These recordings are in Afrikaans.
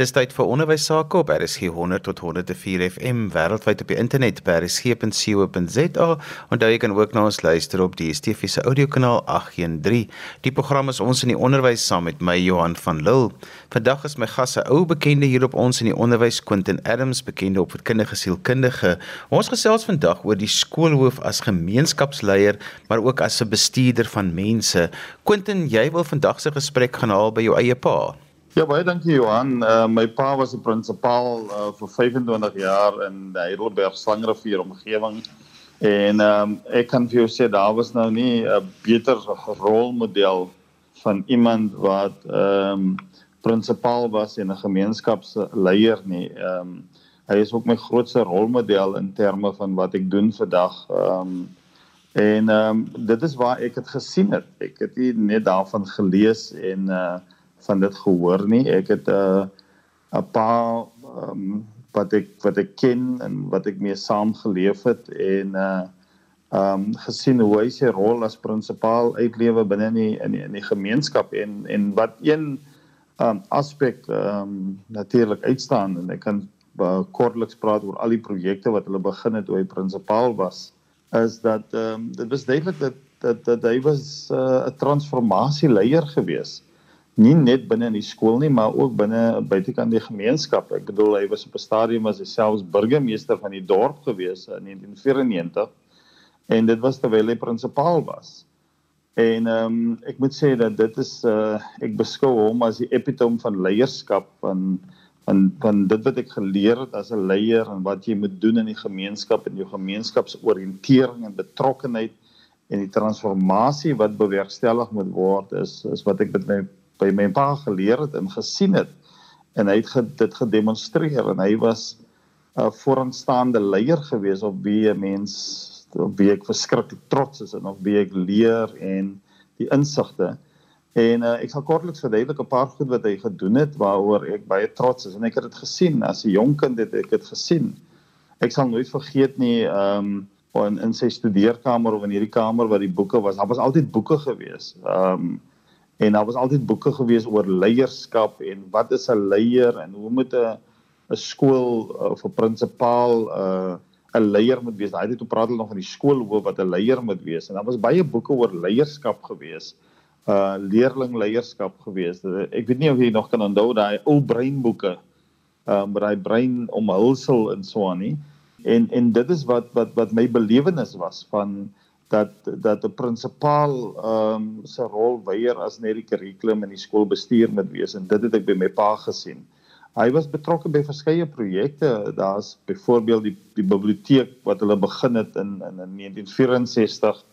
Dis tyd vir onderwys sake op RSG 100 tot 104 FM wêreldwyd op die internet by rsg.co.za. Onthou jy kan ook na ons luister op die DSTV se audiokanaal 813. Die program is ons in die onderwys saam met my Johan van Lille. Vandag is my gas 'n ou bekende hier op ons in die onderwys Quentin Adams, bekende opvoedkundige sielkundige. Ons gesels vandag oor die skoolhoof as gemeenskapsleier, maar ook as 'n bestuurder van mense. Quentin, jy wil vandag se gesprek gaan haal by jou eie pa. Ja baie dankie Johan. Uh, my pa was 'n prinsipaal uh, vir 25 jaar in die Heidelberg Slangrivier omgewing. En um, ek kan vir jou sê daar was nou nie 'n beter rolmodel van iemand wat ehm um, prinsipaal was en 'n gemeenskapsleier nie. Ehm um, hy is ook my grootste rolmodel in terme van wat ek doen vandag. Ehm um, en ehm um, dit is waar ek dit gesien het. Ek het nie net daarvan gelees en uh van dit gehoor nie. Ek het 'n uh, 'n paar um, wat ek wat ek ken en wat ek mee saam geleef het en uh um gesien hoe hy sy rol as prinsipaal uitlewe binne in die in die, in die gemeenskap en en wat een um aspek um natuurlik uitstaan en ek kan uh, kortliks praat oor al die projekte wat hulle begin het toe hy prinsipaal was is dat um dit was duidelik dat dat dat hy was 'n uh, transformasieleier geweest nie net binne in die skool nie, maar ook binne buitekant die gemeenskap. Ek bedoel hy was op 'n stadium as hy selfs burgemeester van die dorp gewees in 1994 en dit was terwyl hy prinsipaal was. En ehm um, ek moet sê dat dit is uh ek beskou hom as die epitome van leierskap van van van dit wat ek geleer het as 'n leier en wat jy moet doen in die gemeenskap en jou gemeenskapsoriëntering en betrokkenheid en die transformasie wat bewerkstellig moet word is is wat ek met my by my pa geleer het en gesien het en hy het dit gedemonstreer en hy was 'n vooraanstaande leier gewees op wie 'n mens op wie ek verskriklik trots is en op wie ek leer en die insigte. En uh, ek sal kortliks verduidelik 'n paar goed wat hy gedoen het waaroor ek baie trots is en ek het dit gesien. As 'n jonk kind het ek dit gesien. Ek sal nooit vergeet nie ehm um, in in sy studeerkamer of in hierdie kamer waar die boeke was. Daar was altyd boeke gewees. Ehm um, en daar was altyd boeke gewees oor leierskap en wat is 'n leier en hoe moet 'n 'n skool uh, of 'n prinsipaal 'n uh, 'n leier moet wees. Daai het toe praat hulle nog van die skoolhoof wat 'n leier moet wees en daar was baie boeke oor leierskap gewees. Uh leerling leierskap gewees. Ek weet nie of jy nog kan onthou daai ou breinboeke. Um daai brein omhulsel en so aan nie. En en dit is wat wat wat my belewenis was van dat dat 'n prinsipaal ehm um, se rol weier as net die kurrikulum in die skoolbestuur moet wees en dit het ek by my pa gesien. Hy was betrokke by verskeie projekte. Daar's byvoorbeeld die die biblioteek wat hulle begin het in in, in 1964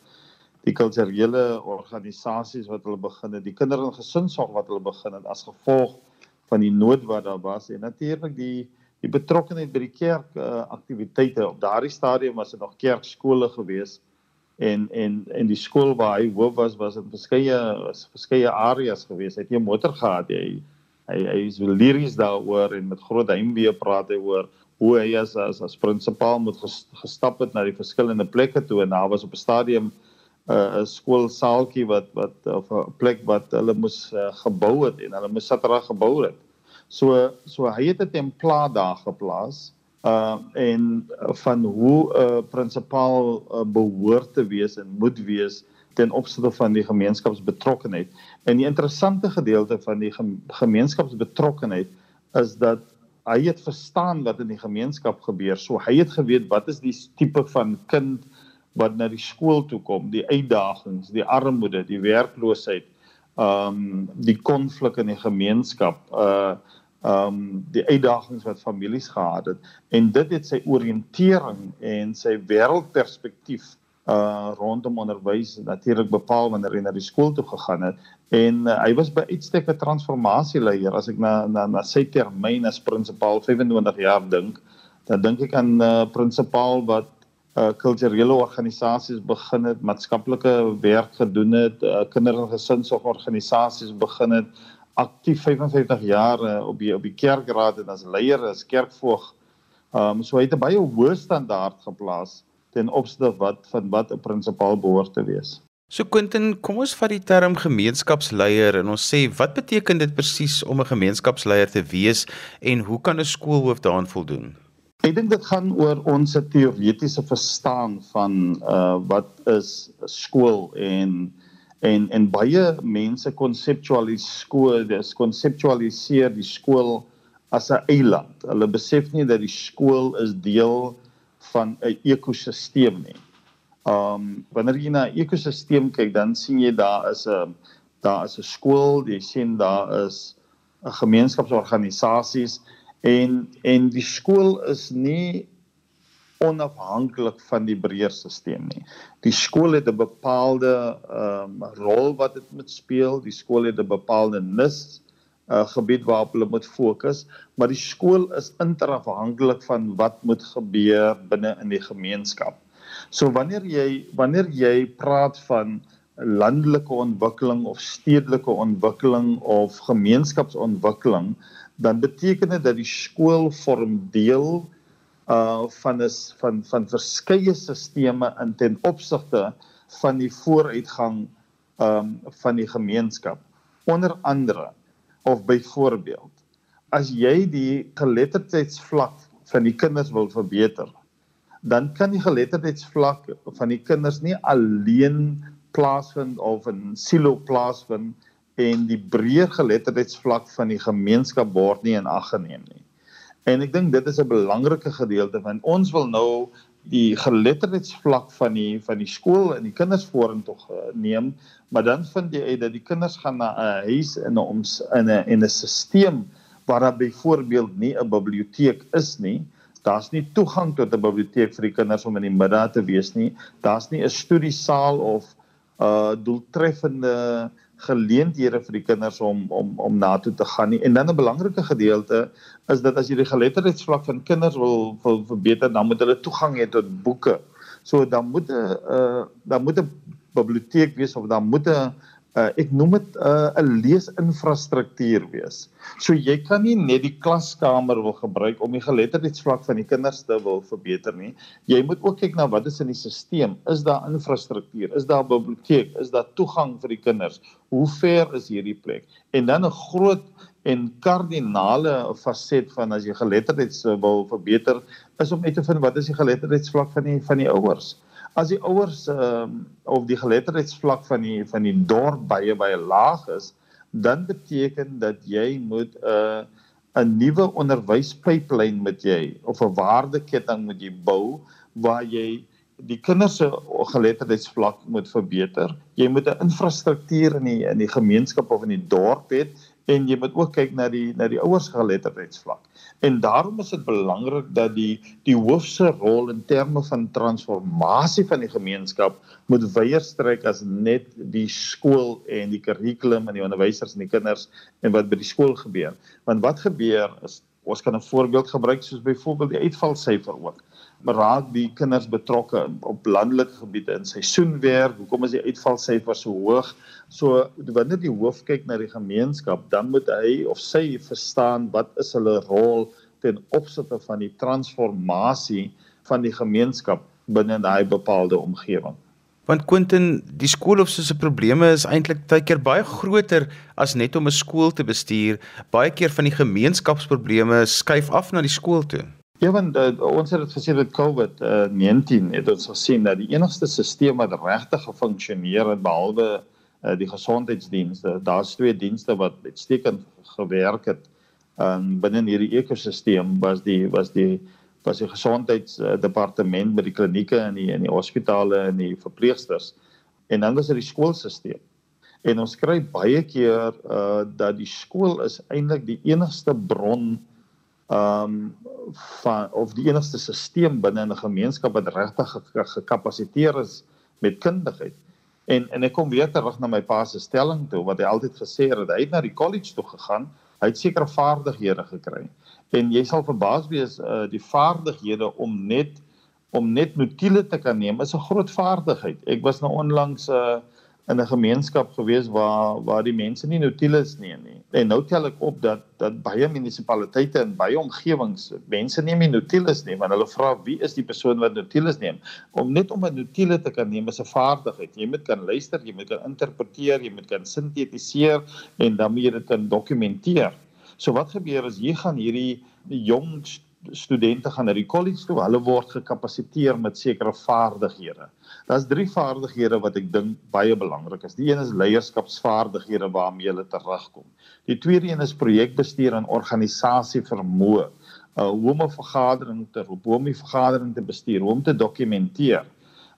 die kulturele organisasies wat hulle begin het, die kinder- en gesinsorg wat hulle begin het as gevolg van die nood wat daar was en natuurlik die die betrokkeheid by die kerk uh, aktiwiteite op daardie stadium was dit nog kerkskole geweest en en en die skool waar hy hoof was was in verskeie verskeie areas gewees. Hy het nie 'n motor gehad hy hy hy is liries daaroor en met groot heimwee praat hy oor hoe hy as as, as prinsipaal moet gestap het na die verskillende plekke toe en daar was op 'n stadium 'n uh, skoolsaaltjie wat wat of 'n plek wat hulle moes uh, gebou het en hulle moes saterdag gebou het. So so hy het 'n templaat daar geplaas uh en van hoe 'n uh, prinsipaal uh, behoort te wees en moet wees ten opsigte van die gemeenskapsbetrokkenheid. En die interessante gedeelte van die gemeenskapsbetrokkenheid is dat hy het verstaan wat in die gemeenskap gebeur. So hy het geweet wat is die tipe van kind wat na die skool toe kom, die uitdagings, die armoede, die werkloosheid, ehm um, die konflik in die gemeenskap, uh ehm um, die uitdagings wat families gehad het. En dit het sy oriëntering en sy wêreldperspektief uh rondom onderwys natuurlik bepaal wanneer hy na die skool toe gegaan het. En uh, hy was by uitstek 'n transformasieleier as ek na na na sy termyn as prinsipaal 25 jaar dink dan dink ek aan 'n uh, prinsipaal wat uh kulturele organisasies begin het, maatskaplike werk gedoen het, uh, kinder- en gesinsorgorganisasies begin het, aktief 55 jaar uh, op die op die kerkraad en as leier as kerkvoog. Ehm um, so hy het 'n baie hoë standaard geplaas ten opsigte wat van wat 'n prinsipaal behoort te wees. So Quentin, kom ons vat die term gemeenskapsleier en ons sê wat beteken dit presies om 'n gemeenskapsleier te wees en hoe kan 'n skoolhoof daaraan voldoen? Ek dink dit gaan oor ons teoretiese verstaan van uh wat is skool en en en baie mense konseptualiseer skool, dis konseptualiseer die skool as 'n eiland. Hulle besef nie dat die skool is deel van 'n ekosisteem nie. Um wanneer jy na ekosisteem kyk, dan sien jy daar is 'n daar is 'n skool, jy sien daar is 'n gemeenskapsorganisasies en en die skool is nie onafhanklik van die breër stelsel nie. Die skool het 'n bepaalde ehm um, rol wat dit moet speel. Die skool het 'n bepaalde nis uh, gebied waarop hulle moet fokus, maar die skool is interafhanklik van wat moet gebeur binne in die gemeenskap. So wanneer jy wanneer jy praat van landelike ontwikkeling of stedelike ontwikkeling of gemeenskapsontwikkeling, dan beteken dit dat die skool vorm deel uh van is van van verskeie sisteme in ten opsigte van die vooruitgang um van die gemeenskap. Onder andere of byvoorbeeld as jy die geletterdheidsvlak van die kinders wil verbeter dan kan die geletterdheidsvlak van die kinders nie alleen plaasvind of in silo plaasvind en die breër geletterdheidsvlak van die gemeenskap word nie in ag geneem nie. En ek dink dit is 'n belangrike gedeelte want ons wil nou die geletterdheidsvlak van die van die skool en die kinders vorentoe neem, maar dan vind jy uit dat die kinders gaan na 'n huis in 'n ons in 'n en 'n stelsel waar daar byvoorbeeld nie 'n biblioteek is nie. Daar's nie toegang tot 'n biblioteek vir die kinders om in die middag te wees nie. Daar's nie 'n studiesaal of 'n uh, doeltreffende geleenthede vir die kinders om om om na toe te gaan nie. En dan 'n belangrike gedeelte is dat as jy die geletterdheidsvlak van kinders wil wil verbeter, dan moet hulle toegang hê tot boeke. So dan moet 'n uh, dan moet 'n biblioteek wees of dan moet 'n uh, ek noem dit 'n uh, leesinfrastruktuur wees. So jy kan nie net die klaskamer wil gebruik om die geletterdheidsvlak van die kinders te wil verbeter nie. Jy moet ook kyk na wat is in die stelsel. Is daar infrastruktuur? Is daar 'n biblioteek? Is daar toegang vir die kinders? Hoe ver is hierdie plek? En dan 'n groot en kardinale faset van as jy geletterdheid wil verbeter is om uit te vind wat is die geletterdheidsvlak van die van die ouers as die ouers ehm uh, of die geletterdheidsvlak van die van die dorp baie baie laag is, dan beteken dat jy moet 'n uh, 'n nuwe onderwyspyplyn met jy of 'n waardeketting moet jy bou waar jy die kinders se geletterdheidsvlak moet verbeter. Jy moet 'n infrastruktuur in die in die gemeenskap of in die dorp hê en jy moet ook kyk na die na die ouers geletterdheidsvlak. En daarom is dit belangrik dat die die hoofse rol in terme van transformasie van die gemeenskap moet wyer strek as net die skool en die kurrikulum en die onderwysers en die kinders en wat by die skool gebeur. Want wat gebeur is ons kan 'n voorbeeld gebruik soos byvoorbeeld die uitvalsyfer ook raak die kinders betrokke op landelike gebiede in seisoenwerk. Hoekom is die uitvalsyfer so hoog? So wanneer die hoof kyk na die gemeenskap, dan moet hy of sy verstaan wat is hulle rol ten opsigte van die transformasie van die gemeenskap binne daai bepaalde omgewing. Want Quentin, die skoolhof se probleme is eintlik baie keer baie groter as net om 'n skool te bestuur. Baie keer van die gemeenskapsprobleme skuif af na die skool toe. Ja, want uh, ons het dit gesien met COVID-19 uh, het ons gesien dat die enigste stelsel wat regtig gefunksioneer het behalwe uh, die gesondheidsdienste, daar's twee dienste wat uitstekend gewerk het um, binne hierdie ekosisteem was die was die was die gesondheidsdepartement uh, by die klinieke en die in die hospitale en die verpleegsters en dan was dit die skoolstelsel. En ons kry baie keer uh, dat die skool is eintlik die enigste bron ehm um, van of die enigste stelsel binne 'n gemeenskap wat regtig gekapasiteer is met kundigheid. En en ek kom weer terug na my pa se stelling toe wat hy altyd gesê het hy het na die college toe gegaan, hy het sekere vaardighede gekry. En jy sal verbaas wees uh die vaardighede om net om net notiele te kan neem is 'n groot vaardigheid. Ek was nou onlangs uh in 'n gemeenskap gewees waar waar die mense nie Nautilus neem nie. En nou tel ek op dat dat baie munisipaliteite en baie omgewings mense neem nie Nautilus nie, want hulle vra wie is die persoon wat Nautilus neem? Om net om 'n Nautilus te kan neem is 'n vaardigheid. Jy moet kan luister, jy moet kan interpreteer, jy moet kan sintetiseer en dan moet jy dit kan dokumenteer. So wat gebeur is jy gaan hierdie jong studente gaan na die kollege toe, hulle word gekapasiteer met sekere vaardighede. Daar's drie vaardighede wat ek dink baie belangrik is. Die een is leierskapsvaardighede waarmee hulle terugkom. Die tweede een is projekbestuur en organisasie vermoë. Uh hoe om 'n vergadering te roep, hoe om 'n vergadering te bestuur, hoe om te dokumenteer.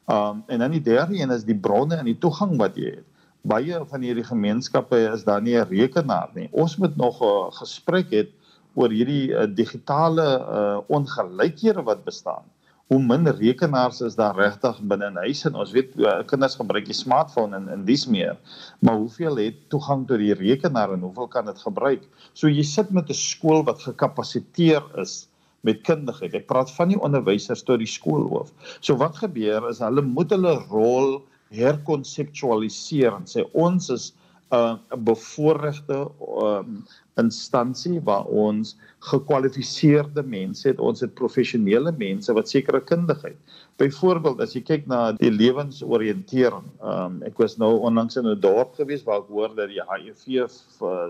Um en dan die derde een is die bronne en die toegang wat jy het. Baie van hierdie gemeenskappe is daar nie 'n rekenaar nie. Ons moet nog 'n gesprek hê oor hierdie uh, digitale uh, ongelykhede wat bestaan. Hoe min rekenaars is daar regtig binne in huise? Ons weet uh, kinders gebruik die smartphone en en dis meer. Maar hoeveel het toegang tot die rekenaar en hoeveel kan dit gebruik? So jy sit met 'n skool wat gekapasiteer is met kundigheid. Ek praat van die onderwysers tot die skoolhoof. So wat gebeur is hulle moet hulle rol herkonseptualiseer en sê ons is 'n uh, bevoorregte um, instansie waar ons gekwalifiseerde mense het, ons het professionele mense wat sekere kundigheid. Byvoorbeeld as jy kyk na die lewensoriëntering, um, ek was nou onlangs in 'n dorp gewees waar ek hoor dat die HIV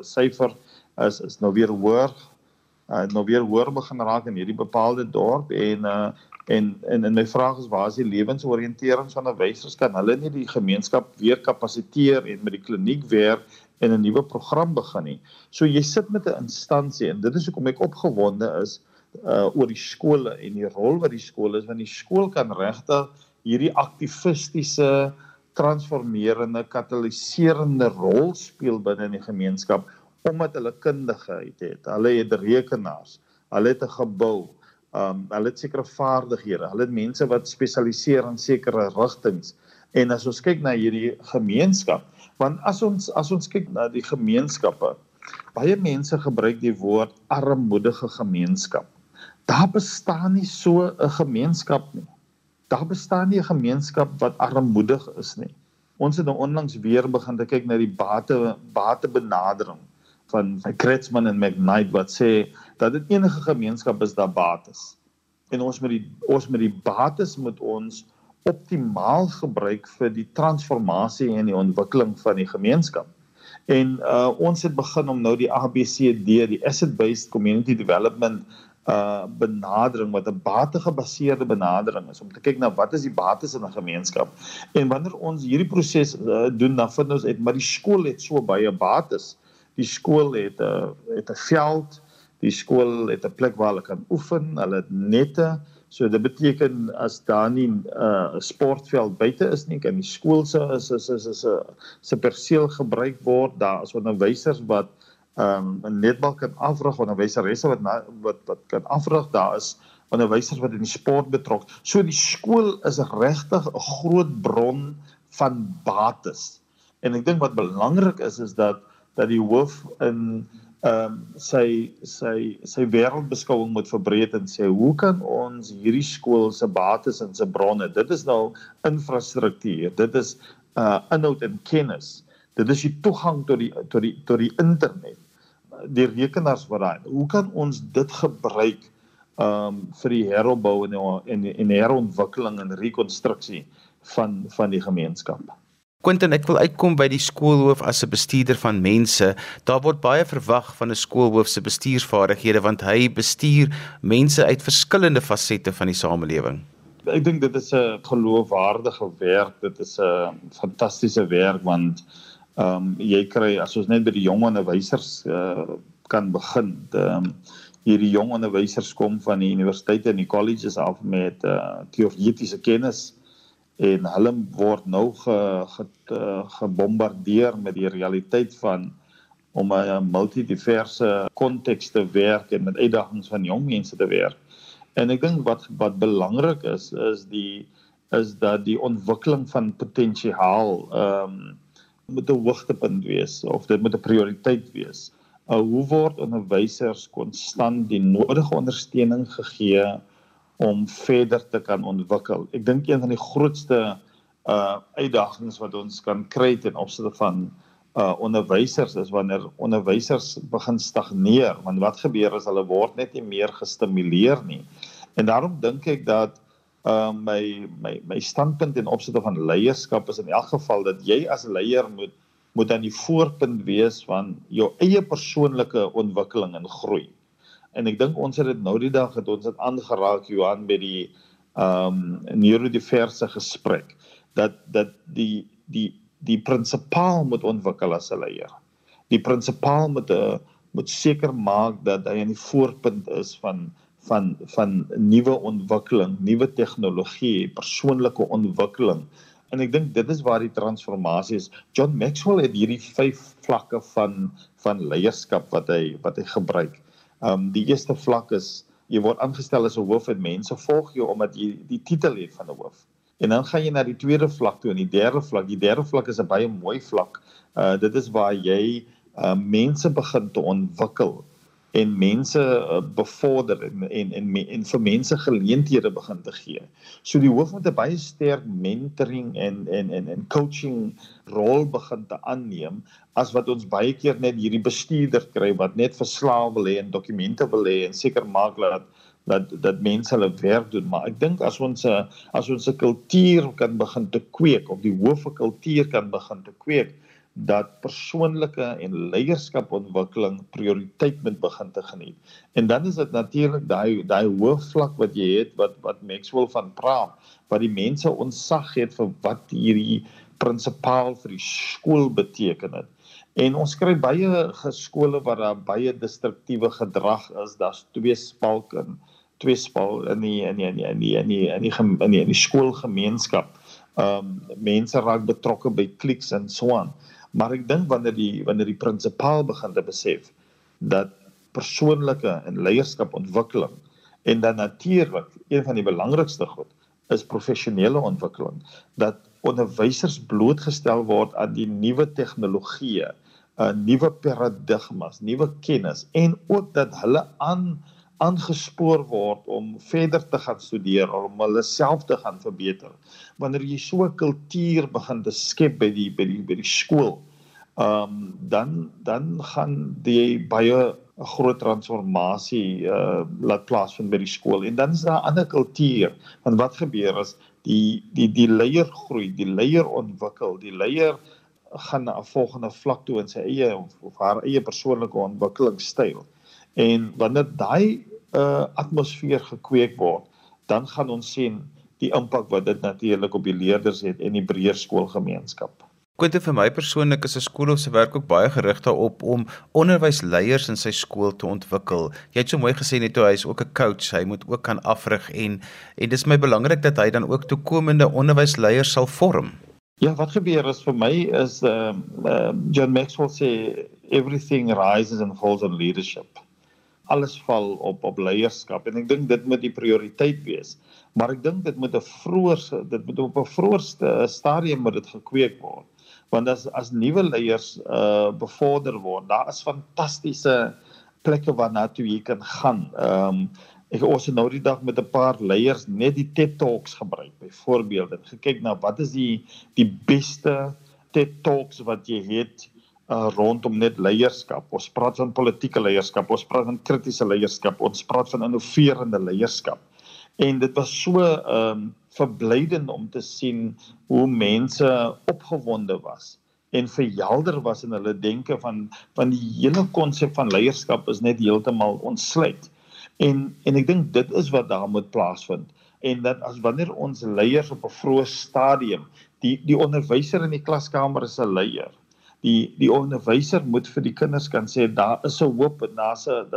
syfer is is nou weer hoër, uh, nou weer hoër begin raak in hierdie bepaalde dorp en uh, en en en my vraag is waar is die lewensoriënteringsonderwysers kan hulle nie die gemeenskap weer kapasiteer en met die kliniek werk en 'n nuwe program begin nie. So jy sit met 'n instansie en dit is hoekom ek opgewonde is uh oor die skole en die rol wat die skool is want die skool kan regtig hierdie aktivistiese transformerende kataliserende rol speel binne in die gemeenskap omdat hulle kundigheid het. Hulle het rekenaars, hulle het 'n gebou, um hulle het sekere vaardighede, hulle het mense wat spesialiseer in sekere rigtings. En as ons kyk na hierdie gemeenskap, Want as ons as ons kyk na die gemeenskappe, baie mense gebruik die woord armoedige gemeenskap. Daar bestaan nie so 'n gemeenskap nie. Daar bestaan nie 'n gemeenskap wat armoedig is nie. Ons het nou onlangs weer begin te kyk na die bate batebenadering van Kretsman en McKnight wat sê dat dit enige gemeenskap is daar bates. En ons met die ons met die bates moet ons optimaal gebruik vir die transformasie en die ontwikkeling van die gemeenskap. En uh ons het begin om nou die ABCD, die asset based community development uh benadering wat 'n bategebaseerde benadering is om te kyk na wat is die bates in 'n gemeenskap. En wanneer ons hierdie proses uh, doen, dan vind ons uit maar die skool het so baie bates. Die skool het 'n uh, het 'n veld, die skool het 'n plek waar hulle kan oefen, hulle nette, So dit beteken as daar nie 'n uh, sportveld buite is nie, kan die skool se is is is 'n se perseel gebruik word. Daar is onderwysers wat ehm um, 'n netbal kan afrig, onderwyseresse wat na, wat wat kan afrig. Daar is onderwysers wat in die sport betrok. So die skool is regtig 'n groot bron van bates. En ek dink wat belangrik is is dat dat die hoof in ehm um, sy sy sy wêreldbeskouing moet verbreek en sê hoe kan ons hierdie skool se bates en se bronne dit is nou infrastruktuur dit is uh inhoud en kennis dit is die toegang tot die tot die tot die internet die rekenaars wat daai hoe kan ons dit gebruik ehm um, vir die heropbou en en en herontwikkeling en rekonstruksie van van die gemeenskap Quentin, ek wil uitkom by die skoolhoof as 'n bestuurder van mense. Daar word baie verwag van 'n skoolhoof se bestuursvaardighede want hy bestuur mense uit verskillende fasette van die samelewing. Ek dink dit is 'n geloofwaardige werk. Dit is 'n fantastiese werk want ehm um, jy kry as ons net by die jong onderwysers uh, kan begin. Ehm um, hierdie jong onderwysers kom van die universiteite en die colleges af met uh, teoretiese kennis en hulle word nou ge, ge, gebombardeer met die realiteit van om 'n multidiverse konteks te werk en met uitdagings van jong mense te werk. En ek dink wat wat belangrik is is die is dat die ontwikkeling van potensiaal ehm um, moet 'n hoogtepunt wees of dit moet 'n prioriteit wees. Uh, hoe word onderwysers konstant die nodige ondersteuning gegee om verder te kan ontwikkel. Ek dink een van die grootste uh uitdagings wat ons kan kry ten opsigte van uh onderwysers is wanneer onderwysers begin stagneer want wat gebeur as hulle word net nie meer gestimuleer nie en daarom dink ek dat uh my my my standpunt in opsigte van leierskap is in elk geval dat jy as leier moet moet aan die voorpunt wees van jou eie persoonlike ontwikkeling en groei en ek dink ons het dit nou die dag het ons dit aangeraak Johan by die um neurodiverse gesprek dat dat die die die prinsipaal moet ontwikkel as 'n leier. Die prinsipaal moet eh, moet seker maak dat hy aan die voorpunt is van van van nuwe ontwikkeling, nuwe tegnologie, persoonlike ontwikkeling. En ek dink dit is waar die transformasie is. John Maxwell het hierdie vyf vlakke van van leierskap wat hy wat hy gebruik. Um die eerste vlak is jy word aangestel as 'n hoof en mense volg jou omdat jy die titel het van 'n hoof. En dan gaan jy na die tweede vlak toe en die derde vlak. Die derde vlak is 'n baie mooi vlak. Uh dit is waar jy uh mense begin te ontwikkel en mense uh, bevorder en en en en vir mense geleenthede begin te gee. So die hoof moet 'n baie sterk mentoring en en en en coaching rol begin te aanneem as wat ons baie keer net hierdie bestuurder kry wat net verslaaf wil hê en dokumente wil hê en seker maak dat dat dat mense hulle werk doen maar ek dink as ons 'n as ons 'n kultuur kan begin te kweek of die hoofe kultuur kan begin te kweek dat persoonlike en leierskapontwikkeling prioriteit moet begin te geniet. En dan is dit natuurlik daai daai hoë vlak wat jy het wat wat Maxwell van praat, wat die mense onsag het vir wat hierdie prinsipaal vir die skool beteken het. En ons kry baie geskole waar daar baie destruktiewe gedrag is, daar's twee spalke twee spal in die in die in die in die in die in die, in die, in die skoolgemeenskap. Ehm um, mense raak betrokke by kliks en so aan. Maar ek dink wanneer die wanneer die prinsipaal begin te besef dat persoonlike en leierskap ontwikkeling en dan natuurlik een van die belangrikste goed is professionele ontwikkeling dat onderwysers blootgestel word aan die nuwe tegnologieë, uh, nuwe paradigmas, nuwe kennis en ook dat hulle aan aangespoor word om verder te gaan studeer om hulle self te gaan verbeter. Wanneer jy so 'n kultuur begin te skep by die by die by die skool, ehm um, dan dan gaan jy baie 'n groot transformasie uh laat plaasvind by die skool en dan is daar 'n ander kultuur. Want wat gebeur as die die die leier groei, die leier ontwikkel, die leier gaan na 'n volgende vlak toe in sy eie of, of haar eie persoonlike ontwikkelingstyl. En wanneer daai uh, atmosfeer gekweek word, dan gaan ons sien die impak wat dit natuurlik op die leerders het en die breër skoolgemeenskap. Quinte vir my persoonlik is 'n skool se werk ook baie gerig daarop om onderwysleiers in sy skool te ontwikkel. Jy het so mooi gesê net toe hy is ook 'n coach, hy moet ook kan afrig en en dis my belangrik dat hy dan ook toekomende onderwysleiers sal vorm. Ja, wat gebeur is vir my is ehm uh, uh, John Maxwell sê everything rises and falls on leadership alles val op op leierskap en ek dink dit moet die prioriteit wees. Maar ek dink dit moet 'n vroeër dit moet op 'n vroeërste stadium moet dit gekweek word. Want as as nuwe leiers uh bevorder word, daar is fantastiese plekke waarna toe jy kan gaan. Ehm um, ek ons het nou die dag met 'n paar leiers net die TED Talks gebruik byvoorbeeld en gekyk na wat is die die beste TED Talks wat jy het uh, rondom net leierskap. Ons praat van politieke leierskap, ons praat van kritiese leierskap, ons praat van innoverende leierskap. En dit was so ehm um, verblydend om te sien hoe mense opgewonde was en verhelder was in hulle denke van van die hele konsep van leierskap is net heeltemal ontsluit. En en ek dink dit is wat daar moet plaasvind en dat as wanneer ons leiers op 'n vroeë stadium die die onderwyser in die klaskamer is 'n leier die die onderwyser moet vir die kinders kan sê daar is 'n hoop en daar's 'n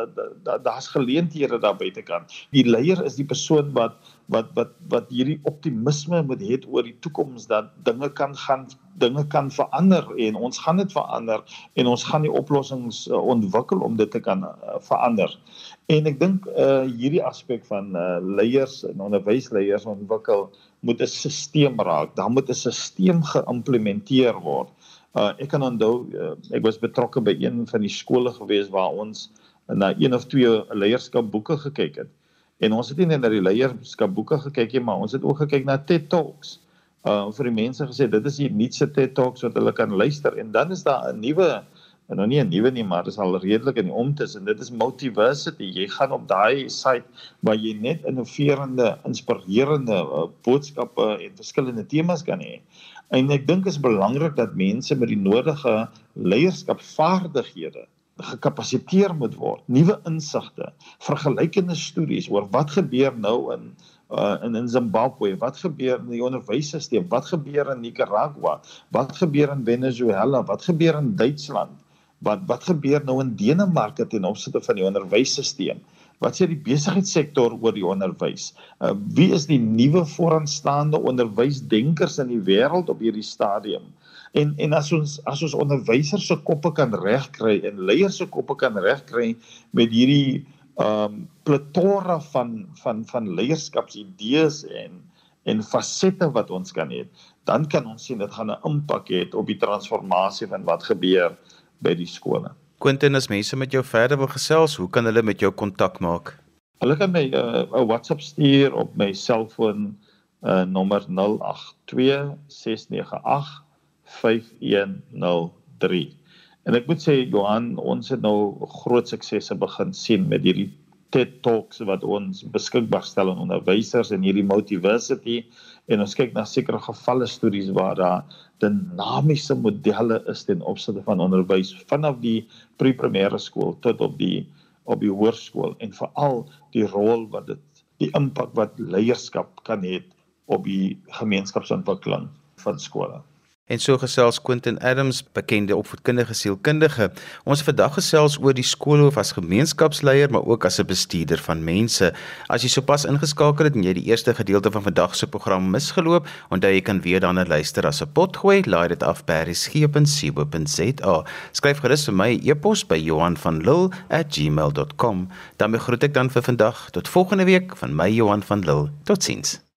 daar's da, geleenthede daar buitekant. Die leier is die persoon wat wat wat wat hierdie optimisme moet hê oor die toekoms dat dinge kan gaan dinge kan verander en ons gaan dit verander en ons gaan die oplossings uh, ontwikkel om dit te kan uh, verander. En ek dink uh, hierdie aspek van uh, leiers en onderwysleiers ontwikkel moet 'n stelsel raak. Daar moet 'n stelsel geïmplementeer word. Uh ek kan onthou uh, ek was betrokke by een van die skole gewees waar ons na een of twee leierskapboeke gekyk het. En ons het nie net na die leierskapboeke gekyk nie, maar ons het ook gekyk na TED Talks. Uh vir die mense gesê dit is die nuutste TED Talks wat hulle kan luister. En dan is daar 'n nuwe en nou nie 'n nuwe nie maar dis al redelik in die omtes en dit is Multiversity. Jy gaan op daai site waar jy net innoverende inspirerende uh, boodskappe en verskillende temas kan hê en ek dink is belangrik dat mense met die nodige leierskapvaardighede gekapasiteer moet word nuwe insigte vergelykende studies oor wat gebeur nou in uh, in in Zimbabwe, wat gebeur in die onderwysstelsel, wat gebeur in Nicaragua, wat gebeur in Venezuela, wat gebeur in Duitsland, wat wat gebeur nou in Denemarke ten opsigte van die onderwysstelsel. Wat sê die besigheidssektor oor die onderwys? Uh, wie is die nuwe vooraanstaande onderwysdenkers in die wêreld op hierdie stadium? En en as ons as ons onderwysers se koppe kan regkry en leiers se koppe kan regkry met hierdie um plethora van van van leierskapsidees en en fasette wat ons kan hê, dan kan ons sien dit gaan 'n impak hê op die transformasie van wat gebeur by die skole. Quentin, as mense met jou verder wil gesels, hoe kan hulle met jou kontak maak? Hulle kan my uh, 'n uh, WhatsApp stuur op my selfoon uh nommer 082 698 5103. En ek moet sê Johan, ons het nou groot suksese begin sien met hierdie TED Talks wat ons beskikbaar stel aan onderwysers en hierdie Motiversity en ons kyk na sekere gevalle stories waar daar dinamiese modelle is ten opsigte van onderwys vanaf die pre-primêre skool tot op die op die hoërskool en veral die rol wat dit die impak wat leierskap kan hê op die gemeenskapsontwikkeling van skole. En so gesels Quentin Adams, bekende opvoedkundige sielkundige. Ons vandag gesels oor die skoolhoof as gemeenskapsleier, maar ook as 'n bestuurder van mense. As jy sopas ingeskakel het en jy die eerste gedeelte van vandag se program misgeloop, onthou jy kan weer daarna luister as 'n potgooi, laai dit af by resgep.co.za. Skryf gerus vir my e-pos by Johan van Lille@gmail.com. Dan groet ek dan vir vandag tot volgende week van my Johan van Lille. Totsiens.